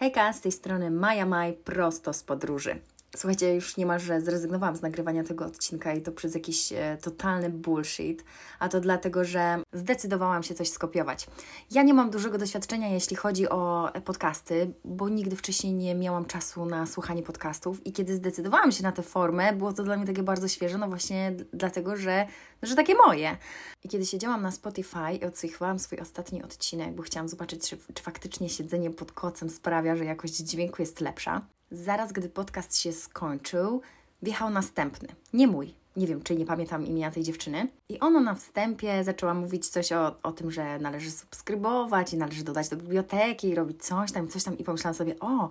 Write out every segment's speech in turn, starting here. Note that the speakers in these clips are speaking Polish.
Hejka, z tej strony Maja Maj, prosto z podróży. Słuchajcie, już niemalże zrezygnowałam z nagrywania tego odcinka i to przez jakiś e, totalny bullshit, a to dlatego, że zdecydowałam się coś skopiować. Ja nie mam dużego doświadczenia, jeśli chodzi o podcasty, bo nigdy wcześniej nie miałam czasu na słuchanie podcastów i kiedy zdecydowałam się na tę formę, było to dla mnie takie bardzo świeże, no właśnie dlatego, że, że takie moje. I kiedy siedziałam na Spotify i odsłuchiwałam swój ostatni odcinek, bo chciałam zobaczyć, czy, czy faktycznie siedzenie pod kocem sprawia, że jakość dźwięku jest lepsza, zaraz gdy podcast się skończył, wjechał następny. Nie mój. Nie wiem, czy nie pamiętam imienia tej dziewczyny. I ona na wstępie zaczęła mówić coś o, o tym, że należy subskrybować i należy dodać do biblioteki i robić coś tam, coś tam. I pomyślałam sobie, o,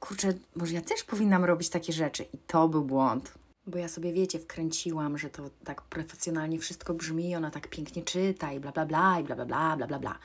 kurczę, może ja też powinnam robić takie rzeczy. I to był błąd. Bo ja sobie, wiecie, wkręciłam, że to tak profesjonalnie wszystko brzmi, ona tak pięknie czyta i bla bla bla i bla bla bla bla bla.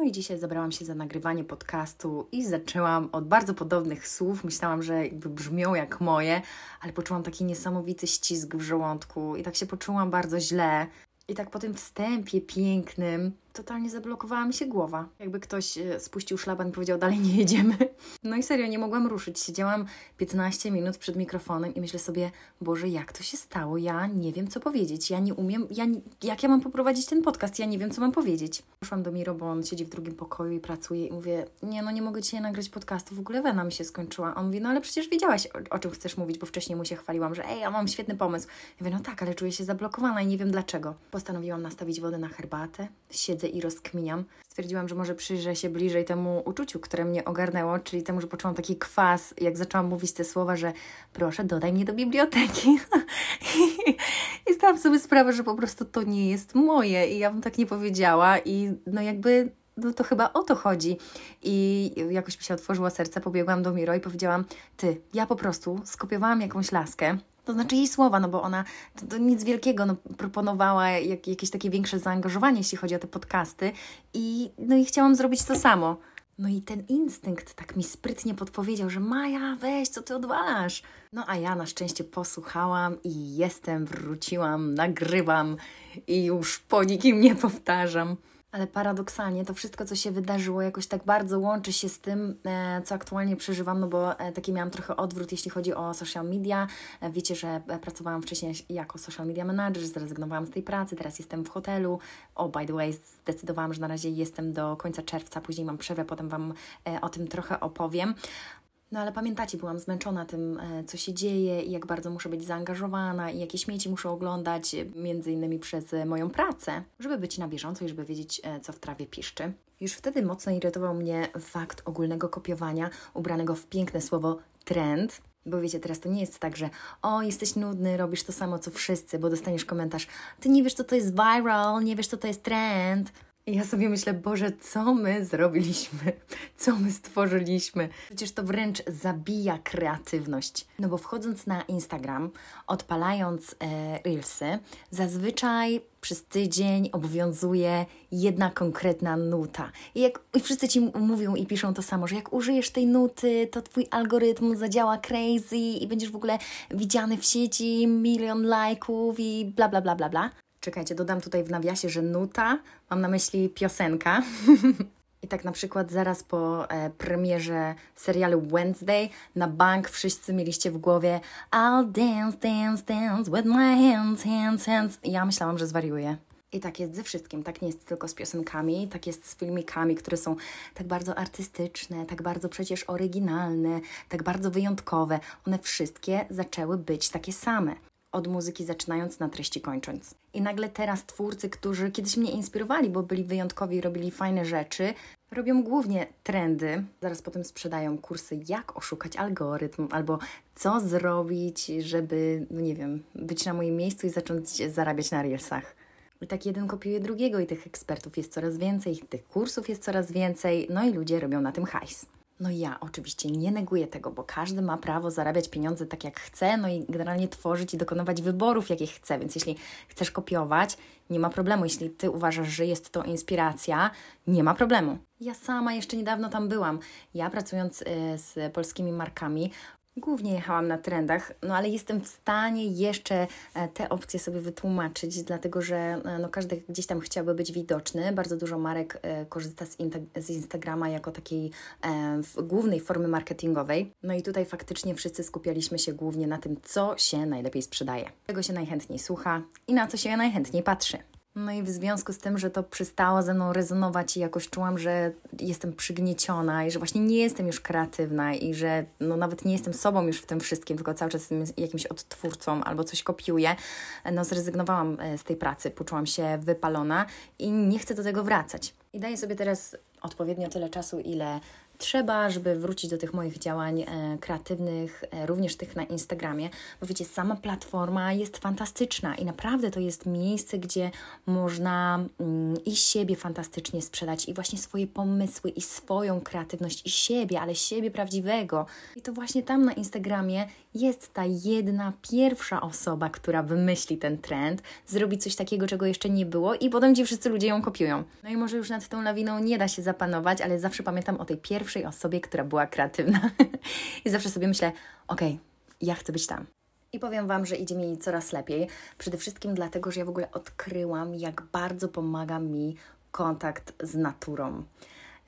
No i dzisiaj zabrałam się za nagrywanie podcastu i zaczęłam od bardzo podobnych słów. Myślałam, że jakby brzmią jak moje, ale poczułam taki niesamowity ścisk w żołądku i tak się poczułam bardzo źle. I tak po tym wstępie pięknym totalnie zablokowała mi się głowa. Jakby ktoś e, spuścił szlaban i powiedział, dalej nie jedziemy. No i serio, nie mogłam ruszyć. Siedziałam 15 minut przed mikrofonem i myślę sobie, Boże, jak to się stało? Ja nie wiem, co powiedzieć. Ja nie umiem, ja, jak ja mam poprowadzić ten podcast? Ja nie wiem, co mam powiedzieć. Poszłam do Miro, bo on siedzi w drugim pokoju i pracuje i mówię, nie, no nie mogę Dzisiaj nagrać podcastu, w ogóle wena mi się skończyła. On mówi, no ale przecież wiedziałaś, o, o czym chcesz mówić, bo wcześniej mu się chwaliłam, że ej, ja mam świetny pomysł. Ja mówię, no tak, ale czuję się zablokowana i nie wiem dlaczego. Postanowiłam nastawić wodę na herbatę, siedzę siedzę i rozkminiam, stwierdziłam, że może przyjrzę się bliżej temu uczuciu, które mnie ogarnęło, czyli temu, że poczułam taki kwas, jak zaczęłam mówić te słowa, że proszę, dodaj mnie do biblioteki. I zdałam sobie sprawę, że po prostu to nie jest moje i ja bym tak nie powiedziała i no jakby no to chyba o to chodzi. I jakoś mi się otworzyło serce, pobiegłam do Miro i powiedziałam, ty, ja po prostu skopiowałam jakąś laskę, to znaczy jej słowa, no bo ona to, to nic wielkiego, no, proponowała jak, jakieś takie większe zaangażowanie, jeśli chodzi o te podcasty i, no i chciałam zrobić to samo. No i ten instynkt tak mi sprytnie podpowiedział, że Maja, weź, co ty odwalasz? No a ja na szczęście posłuchałam i jestem, wróciłam, nagrywam i już po nikim nie powtarzam. Ale paradoksalnie to wszystko, co się wydarzyło, jakoś tak bardzo łączy się z tym, e, co aktualnie przeżywam, no bo e, taki miałam trochę odwrót, jeśli chodzi o social media. E, wiecie, że pracowałam wcześniej jako social media manager, zrezygnowałam z tej pracy, teraz jestem w hotelu. O, by the way, zdecydowałam, że na razie jestem do końca czerwca, później mam przerwę, potem Wam o tym trochę opowiem. No ale pamiętacie, byłam zmęczona tym, e, co się dzieje i jak bardzo muszę być zaangażowana i jakie śmieci muszę oglądać, e, między innymi przez e, moją pracę, żeby być na bieżąco i żeby wiedzieć, co w trawie piszczy. Już wtedy mocno irytował mnie fakt ogólnego kopiowania ubranego w piękne słowo trend, bo wiecie, teraz to nie jest tak, że o, jesteś nudny, robisz to samo co wszyscy, bo dostaniesz komentarz, ty nie wiesz, co to jest viral, nie wiesz, co to jest trend. I ja sobie myślę, Boże, co my zrobiliśmy? Co my stworzyliśmy? Przecież to wręcz zabija kreatywność. No bo wchodząc na Instagram, odpalając e, Reelsy, zazwyczaj przez tydzień obowiązuje jedna konkretna nuta. I, jak, I wszyscy ci mówią i piszą to samo, że jak użyjesz tej nuty, to twój algorytm zadziała crazy i będziesz w ogóle widziany w sieci, milion lajków i bla, bla, bla, bla, bla. Czekajcie, dodam tutaj w nawiasie, że nuta, mam na myśli piosenka. I tak na przykład zaraz po e, premierze serialu Wednesday na bank wszyscy mieliście w głowie I'll dance, dance, dance with my hands, hands, hands. Ja myślałam, że zwariuję. I tak jest ze wszystkim. Tak nie jest tylko z piosenkami, tak jest z filmikami, które są tak bardzo artystyczne, tak bardzo przecież oryginalne, tak bardzo wyjątkowe. One wszystkie zaczęły być takie same od muzyki zaczynając na treści kończąc. I nagle teraz twórcy, którzy kiedyś mnie inspirowali, bo byli wyjątkowi i robili fajne rzeczy, robią głównie trendy. Zaraz potem sprzedają kursy, jak oszukać algorytm, albo co zrobić, żeby, no nie wiem, być na moim miejscu i zacząć zarabiać na reelsach. I tak jeden kopiuje drugiego, i tych ekspertów jest coraz więcej, tych kursów jest coraz więcej, no i ludzie robią na tym hajs. No ja oczywiście nie neguję tego, bo każdy ma prawo zarabiać pieniądze tak jak chce, no i generalnie tworzyć i dokonywać wyborów, jakie chce. Więc jeśli chcesz kopiować, nie ma problemu. Jeśli ty uważasz, że jest to inspiracja, nie ma problemu. Ja sama jeszcze niedawno tam byłam. Ja pracując y, z polskimi markami, Głównie jechałam na trendach, no ale jestem w stanie jeszcze e, te opcje sobie wytłumaczyć, dlatego że e, no, każdy gdzieś tam chciałby być widoczny. Bardzo dużo marek e, korzysta z, z Instagrama jako takiej e, głównej formy marketingowej. No i tutaj faktycznie wszyscy skupialiśmy się głównie na tym, co się najlepiej sprzedaje, czego się najchętniej słucha i na co się najchętniej patrzy. No i w związku z tym, że to przestało ze mną rezonować i jakoś czułam, że jestem przygnieciona i że właśnie nie jestem już kreatywna i że no nawet nie jestem sobą już w tym wszystkim, tylko cały czas jestem jakimś odtwórcą albo coś kopiuję, no zrezygnowałam e, z tej pracy, poczułam się wypalona i nie chcę do tego wracać. I daję sobie teraz odpowiednio tyle czasu, ile trzeba, żeby wrócić do tych moich działań e, kreatywnych, e, również tych na Instagramie, bo wiecie, sama platforma jest fantastyczna i naprawdę to jest miejsce, gdzie można mm, i siebie fantastycznie sprzedać, i właśnie swoje pomysły, i swoją kreatywność, i siebie, ale siebie prawdziwego. I to właśnie tam na Instagramie jest ta jedna, pierwsza osoba, która wymyśli ten trend, zrobi coś takiego, czego jeszcze nie było, i potem ci wszyscy ludzie ją kopiują. No i może już nad tą lawiną nie da się zapanować, ale zawsze pamiętam o tej pierwszej pierwszej osobie, która była kreatywna. I zawsze sobie myślę, okej, okay, ja chcę być tam. I powiem Wam, że idzie mi coraz lepiej. Przede wszystkim dlatego, że ja w ogóle odkryłam, jak bardzo pomaga mi kontakt z naturą.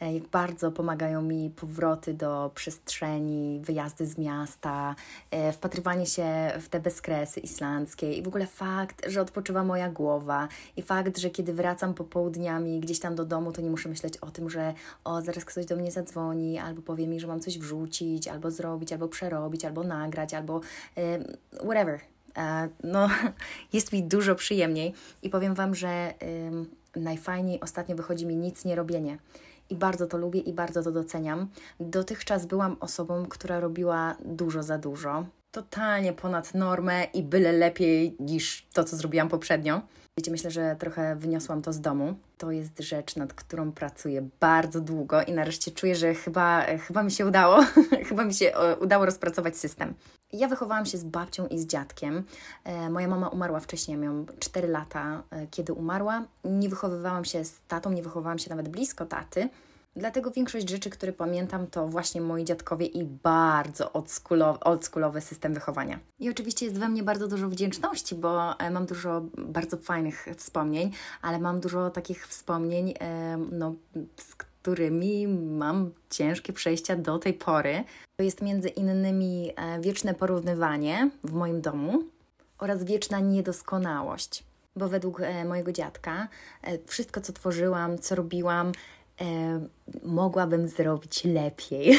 E, jak bardzo pomagają mi powroty do przestrzeni, wyjazdy z miasta, e, wpatrywanie się w te bezkresy islandzkie i w ogóle fakt, że odpoczywa moja głowa i fakt, że kiedy wracam popołudniami gdzieś tam do domu, to nie muszę myśleć o tym, że o, zaraz ktoś do mnie zadzwoni, albo powie mi, że mam coś wrzucić, albo zrobić, albo przerobić, albo nagrać, albo whatever. no, jest mi dużo przyjemniej i powiem Wam, że najfajniej ostatnio wychodzi mi nic nie robienie i bardzo to lubię i bardzo to doceniam. Dotychczas byłam osobą, która robiła dużo za dużo, totalnie ponad normę i byle lepiej niż to, co zrobiłam poprzednio. Wiecie, myślę, że trochę wyniosłam to z domu. To jest rzecz, nad którą pracuję bardzo długo i nareszcie czuję, że chyba, chyba mi się udało. chyba mi się udało rozpracować system. Ja wychowałam się z babcią i z dziadkiem. E, moja mama umarła wcześniej, miałam 4 lata, e, kiedy umarła. Nie wychowywałam się z tatą, nie wychowałam się nawet blisko taty. Dlatego większość rzeczy, które pamiętam, to właśnie moi dziadkowie i bardzo oldschoolowy system wychowania. I oczywiście jest we mnie bardzo dużo wdzięczności, bo e, mam dużo bardzo fajnych wspomnień, ale mam dużo takich wspomnień, no, z którymi mam ciężkie przejścia do tej pory. To jest między innymi e, wieczne porównywanie w moim domu oraz wieczna niedoskonałość. Bo według e, mojego dziadka wszystko, co tworzyłam, co robiłam, e, mogłabym zrobić lepiej.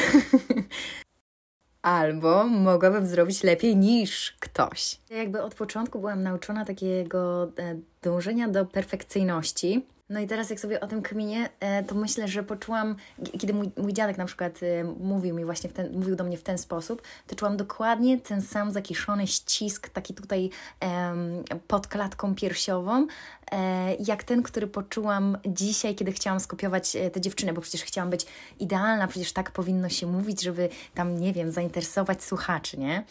Albo mogłabym zrobić lepiej niż ktoś. Jakby od początku byłam nauczona takiego e, dążenia do perfekcyjności, no i teraz jak sobie o tym kminie, e, to myślę, że poczułam, kiedy mój, mój dziadek na przykład e, mówił mi właśnie, ten, mówił do mnie w ten sposób, to czułam dokładnie ten sam zakiszony ścisk, taki tutaj em, pod klatką piersiową, e, jak ten, który poczułam dzisiaj, kiedy chciałam skopiować tę dziewczynę, bo przecież chciałam być idealna, przecież tak powinno się mówić, żeby tam, nie wiem, zainteresować słuchaczy, nie?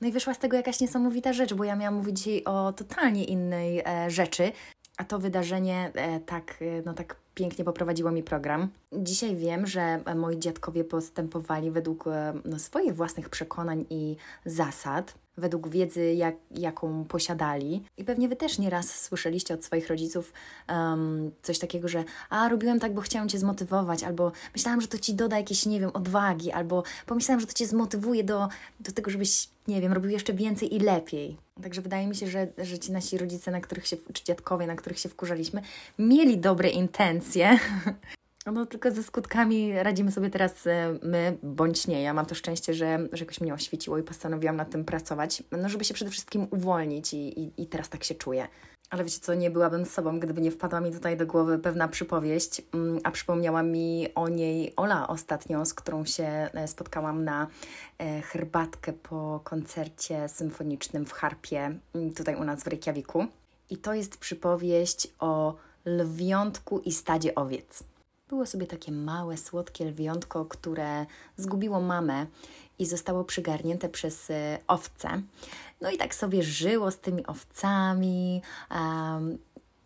No i wyszła z tego jakaś niesamowita rzecz, bo ja miałam mówić dzisiaj o totalnie innej e, rzeczy, a to wydarzenie e, tak, e, no tak pięknie poprowadziło mi program. Dzisiaj wiem, że moi dziadkowie postępowali według e, no, swoich własnych przekonań i zasad, według wiedzy, jak, jaką posiadali. I pewnie Wy też nieraz słyszeliście od swoich rodziców um, coś takiego, że a, robiłem tak, bo chciałem Cię zmotywować, albo myślałam, że to Ci doda jakieś, nie wiem, odwagi, albo pomyślałam, że to Cię zmotywuje do, do tego, żebyś, nie wiem, robił jeszcze więcej i lepiej. Także wydaje mi się, że, że ci nasi rodzice, na których się, czy dziadkowie, na których się wkurzaliśmy, mieli dobre intencje. No tylko ze skutkami radzimy sobie teraz e, my, bądź nie. Ja mam to szczęście, że, że jakoś mnie oświeciło i postanowiłam nad tym pracować, no żeby się przede wszystkim uwolnić i, i, i teraz tak się czuję. Ale wiecie co, nie byłabym sobą, gdyby nie wpadła mi tutaj do głowy pewna przypowieść, mm, a przypomniała mi o niej Ola ostatnio, z którą się e, spotkałam na e, herbatkę po koncercie symfonicznym w Harpie, mm, tutaj u nas w Reykjaviku. I to jest przypowieść o lwiątku i stadzie owiec. Było sobie takie małe, słodkie lwiątko, które zgubiło mamę i zostało przygarnięte przez e, owce. No i tak sobie żyło z tymi owcami, um,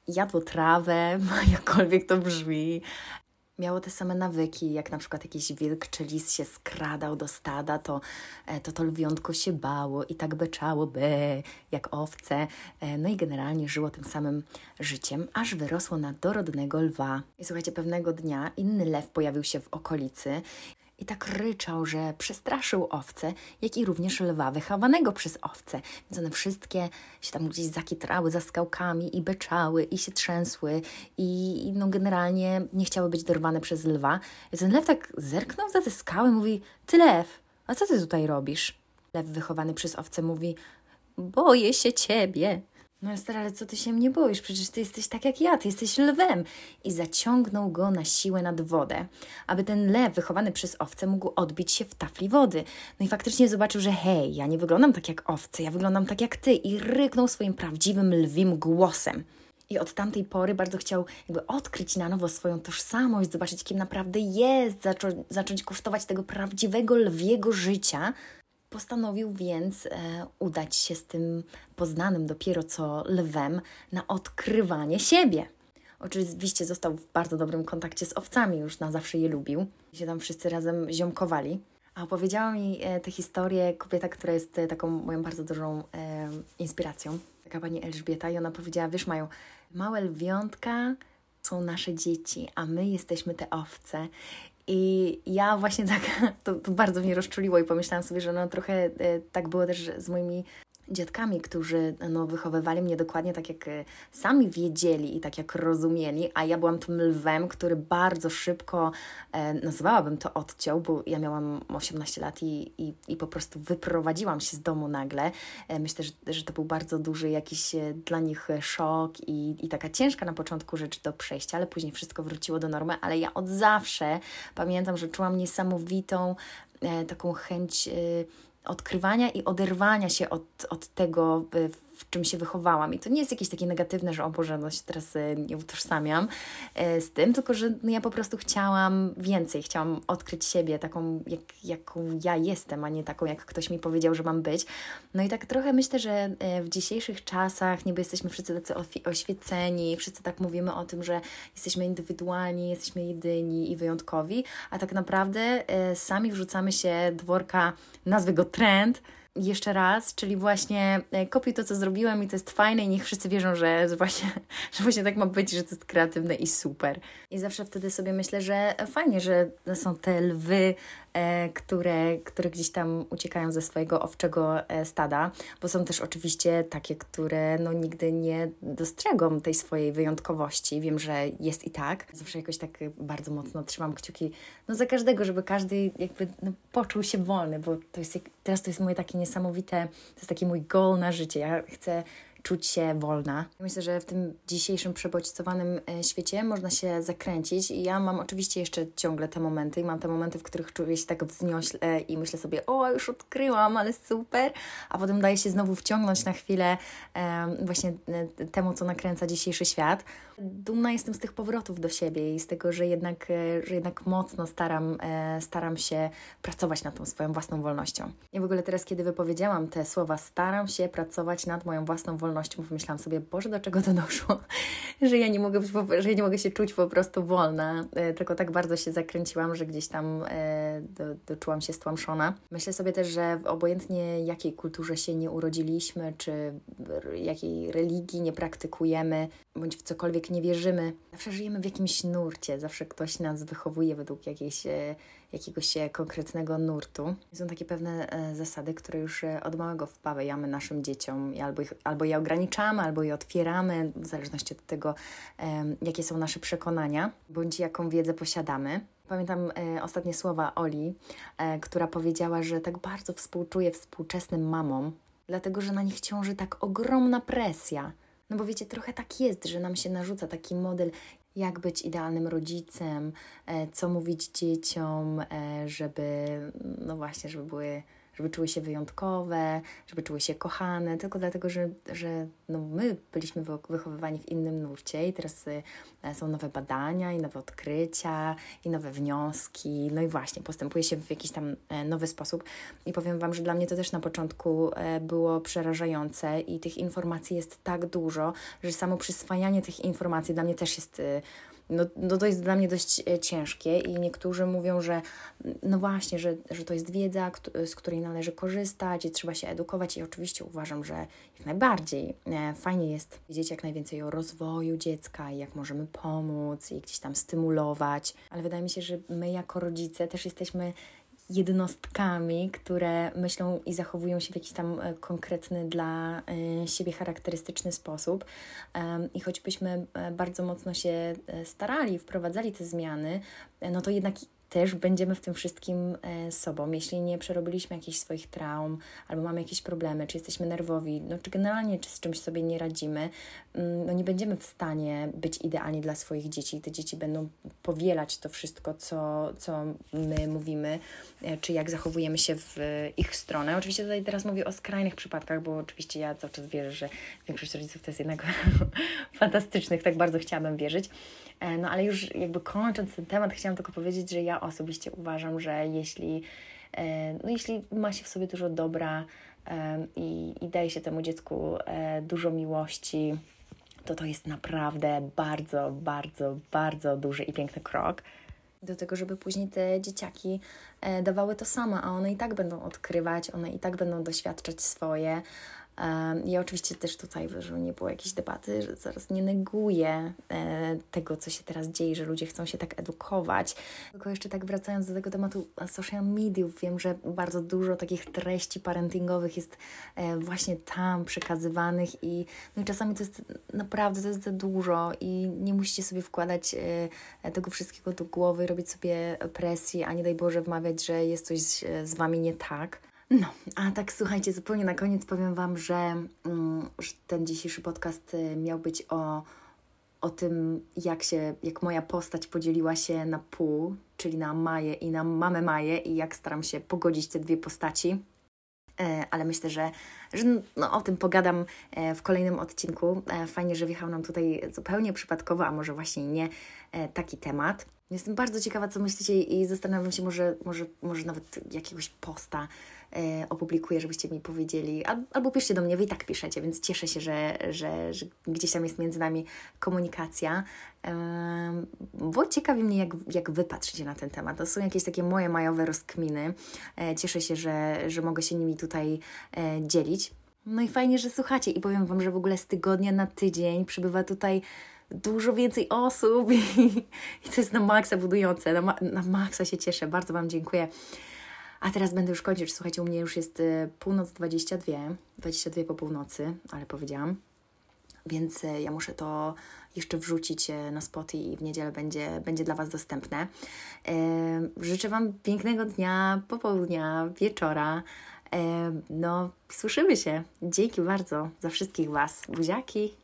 jadło trawę, jakkolwiek to brzmi. Miało te same nawyki, jak na przykład jakiś wilk czy lis się skradał do stada, to e, to, to lwiątko się bało i tak beczało, be, jak owce. E, no i generalnie żyło tym samym życiem, aż wyrosło na dorodnego lwa. I słuchajcie, pewnego dnia inny lew pojawił się w okolicy i tak ryczał, że przestraszył owce, jak i również lwa wychowanego przez owce. Więc one wszystkie się tam gdzieś zakitrały za skałkami i beczały i się trzęsły i no generalnie nie chciały być dorwane przez lwa. I ten lew tak zerknął za te skały, mówi, ty lew, a co ty tutaj robisz? Lew wychowany przez owce mówi, boję się ciebie. No stary, ale co ty się mnie boisz? Przecież ty jesteś tak jak ja, ty jesteś lwem. I zaciągnął go na siłę nad wodę, aby ten lew wychowany przez owce mógł odbić się w tafli wody. No i faktycznie zobaczył, że hej, ja nie wyglądam tak jak owce, ja wyglądam tak jak ty. I ryknął swoim prawdziwym lwim głosem. I od tamtej pory bardzo chciał jakby odkryć na nowo swoją tożsamość, zobaczyć, kim naprawdę jest, zaczą zacząć kosztować tego prawdziwego lwiego życia, Postanowił więc e, udać się z tym poznanym dopiero co lwem na odkrywanie siebie. Oczywiście został w bardzo dobrym kontakcie z owcami, już na zawsze je lubił. Się tam wszyscy razem ziomkowali. A opowiedziała mi e, tę historię kobieta, która jest e, taką moją bardzo dużą e, inspiracją. Taka pani Elżbieta i ona powiedziała, wiesz mają małe lwiątka są nasze dzieci, a my jesteśmy te owce. I ja właśnie tak, to, to, bardzo mnie rozczuliło i pomyślałam sobie, że no trochę e, tak było też z moimi dziadkami, którzy no, wychowywali mnie dokładnie tak, jak e, sami wiedzieli i tak, jak rozumieli, a ja byłam tym lwem, który bardzo szybko, e, nazywałabym to odciął, bo ja miałam 18 lat i, i, i po prostu wyprowadziłam się z domu nagle. E, myślę, że, że to był bardzo duży jakiś e, dla nich szok i, i taka ciężka na początku rzecz do przejścia, ale później wszystko wróciło do normy, ale ja od zawsze pamiętam, że czułam niesamowitą e, taką chęć e, odkrywania i oderwania się od, od tego, w czym się wychowałam. I to nie jest jakieś takie negatywne, że o Boże, no się teraz e, nie utożsamiam e, z tym, tylko że no ja po prostu chciałam więcej, chciałam odkryć siebie taką, jak, jaką ja jestem, a nie taką, jak ktoś mi powiedział, że mam być. No i tak trochę myślę, że e, w dzisiejszych czasach niby jesteśmy wszyscy tacy oświeceni, wszyscy tak mówimy o tym, że jesteśmy indywidualni, jesteśmy jedyni i wyjątkowi, a tak naprawdę sami wrzucamy się dworka, nazwy go trend, jeszcze raz, czyli właśnie e, kopiuj to, co zrobiłem i to jest fajne i niech wszyscy wierzą, że właśnie, że właśnie tak ma być, że to jest kreatywne i super. I zawsze wtedy sobie myślę, że fajnie, że są te lwy które, które gdzieś tam uciekają ze swojego owczego e, stada, bo są też oczywiście takie, które no, nigdy nie dostrzegą tej swojej wyjątkowości. Wiem, że jest i tak. Zawsze jakoś tak bardzo mocno trzymam kciuki no, za każdego, żeby każdy jakby no, poczuł się wolny, bo to jest, teraz to jest moje takie niesamowite, to jest taki mój goal na życie. Ja chcę czuć się wolna. Myślę, że w tym dzisiejszym przebodźcowanym e, świecie można się zakręcić i ja mam oczywiście jeszcze ciągle te momenty i mam te momenty, w których czuję się tak wzniośle i myślę sobie, o, już odkryłam, ale super, a potem daje się znowu wciągnąć na chwilę e, właśnie e, temu, co nakręca dzisiejszy świat. Dumna jestem z tych powrotów do siebie i z tego, że jednak, że jednak mocno staram, staram się pracować nad tą swoją własną wolnością. I w ogóle teraz, kiedy wypowiedziałam te słowa, staram się pracować nad moją własną wolnością, wolnością, pomyślałam sobie, Boże, do czego to doszło, że ja nie mogę, że ja nie mogę się czuć po prostu wolna, e, tylko tak bardzo się zakręciłam, że gdzieś tam e, do, doczułam się stłamszona. Myślę sobie też, że obojętnie jakiej kulturze się nie urodziliśmy, czy jakiej religii nie praktykujemy, bądź w cokolwiek nie wierzymy, zawsze żyjemy w jakimś nurcie, zawsze ktoś nas wychowuje według jakiejś e, jakiegoś konkretnego nurtu. Są takie pewne e, zasady, które już e, od małego wpawiamy naszym dzieciom albo, ich, albo je ograniczamy, albo je otwieramy, w zależności od tego, jakie są nasze przekonania, bądź jaką wiedzę posiadamy. Pamiętam e, ostatnie słowa Oli, e, która powiedziała, że tak bardzo współczuje współczesnym mamom, dlatego że na nich ciąży tak ogromna presja. No bo wiecie, trochę tak jest, że nam się narzuca taki model, jak być idealnym rodzicem, e, co mówić dzieciom, e, żeby, no właśnie, żeby były żeby czuły się wyjątkowe, żeby czuły się kochane, tylko dlatego, że, że no my byliśmy wychowywani w innym nurcie i teraz e, są nowe badania i nowe odkrycia i nowe wnioski, no i właśnie postępuje się w jakiś tam nowy sposób. I powiem Wam, że dla mnie to też na początku było przerażające i tych informacji jest tak dużo, że samo przyswajanie tych informacji dla mnie też jest no, no to jest dla mnie dość e, ciężkie i niektórzy mówią, że no właśnie, że, że to jest wiedza, z której należy korzystać i trzeba się edukować. I oczywiście uważam, że jak najbardziej e, fajnie jest wiedzieć jak najwięcej o rozwoju dziecka i jak możemy pomóc i gdzieś tam stymulować, ale wydaje mi się, że my jako rodzice też jesteśmy jednostkami, które myślą i zachowują się w jakiś tam e, konkretny dla e, siebie charakterystyczny sposób. I choćbyśmy e, bardzo mocno się starali, wprowadzali te zmiany, no to jednak też będziemy w tym wszystkim sobą. Jeśli nie przerobiliśmy jakichś swoich traum, albo mamy jakieś problemy, czy jesteśmy nerwowi, no, czy generalnie czy z czymś sobie nie radzimy, no nie będziemy w stanie być idealni dla swoich dzieci. Te dzieci będą powielać to wszystko, co, co my mówimy, e, czy jak zachowujemy się w ich stronę. Oczywiście tutaj teraz mówię o skrajnych przypadkach, bo oczywiście ja cały czas wierzę, że większość rodziców to jest jednak fantastycznych, tak bardzo chciałabym wierzyć. E, no ale już jakby kończąc ten temat, chciałam tylko powiedzieć, że ja osobiście uważam, że jeśli, e, no jeśli ma się w sobie dużo dobra i, i daje się temu dziecku dużo miłości, to to jest naprawdę bardzo, bardzo, bardzo duży i piękny krok do tego, żeby później te dzieciaki dawały to samo, a one i tak będą odkrywać, one i tak będą doświadczać swoje. Ja oczywiście też tutaj, żeby nie było jakiejś debaty, że zaraz nie neguję e, tego, co się teraz dzieje, że ludzie chcą się tak edukować. Tylko jeszcze tak wracając do tego tematu social mediów, wiem, że bardzo dużo takich treści parentingowych jest e, właśnie tam przekazywanych i, no i czasami to jest naprawdę to jest za dużo i nie musicie sobie wkładać e, tego wszystkiego do głowy, robić sobie presji, a nie daj Boże wmawiać, że jest coś z Wami nie tak. No, a tak słuchajcie, zupełnie na koniec powiem Wam, że, mm, że ten dzisiejszy podcast y, miał być o, o tym, jak się, jak moja postać podzieliła się na pół, czyli na Maję i na mamę Maję i jak staram się pogodzić te dwie postaci. E, ale myślę, że, że no, o tym pogadam e, w kolejnym odcinku. E, fajnie, że wjechał nam tutaj zupełnie przypadkowo, a może właśnie nie taki temat. Jestem bardzo ciekawa, co myślicie i zastanawiam się, może, może, może nawet jakiegoś posta e, opublikuję, żebyście mi powiedzieli, Al, albo piszcie do mnie, wy i tak piszecie, więc cieszę się, że, że, że gdzieś tam jest między nami komunikacja, e, bo ciekawi mnie, jak, jak Wy patrzycie na ten temat. To są jakieś takie moje majowe rozkminy. E, cieszę się, że, że mogę się nimi tutaj e, dzielić. No i fajnie, że słuchacie i powiem Wam, że w ogóle z tygodnia na tydzień przybywa tutaj dużo więcej osób i, i to jest na maksa budujące, na, na maksa się cieszę. Bardzo Wam dziękuję. A teraz będę już kończyć. Słuchajcie, u mnie już jest y, północ 22, 22 po północy, ale powiedziałam. Więc y, ja muszę to jeszcze wrzucić y, na spoty i w niedzielę będzie, będzie dla Was dostępne. Życzę Wam pięknego dnia, popołudnia, wieczora. No, słyszymy się. Dzięki bardzo za wszystkich Was. Buziaki!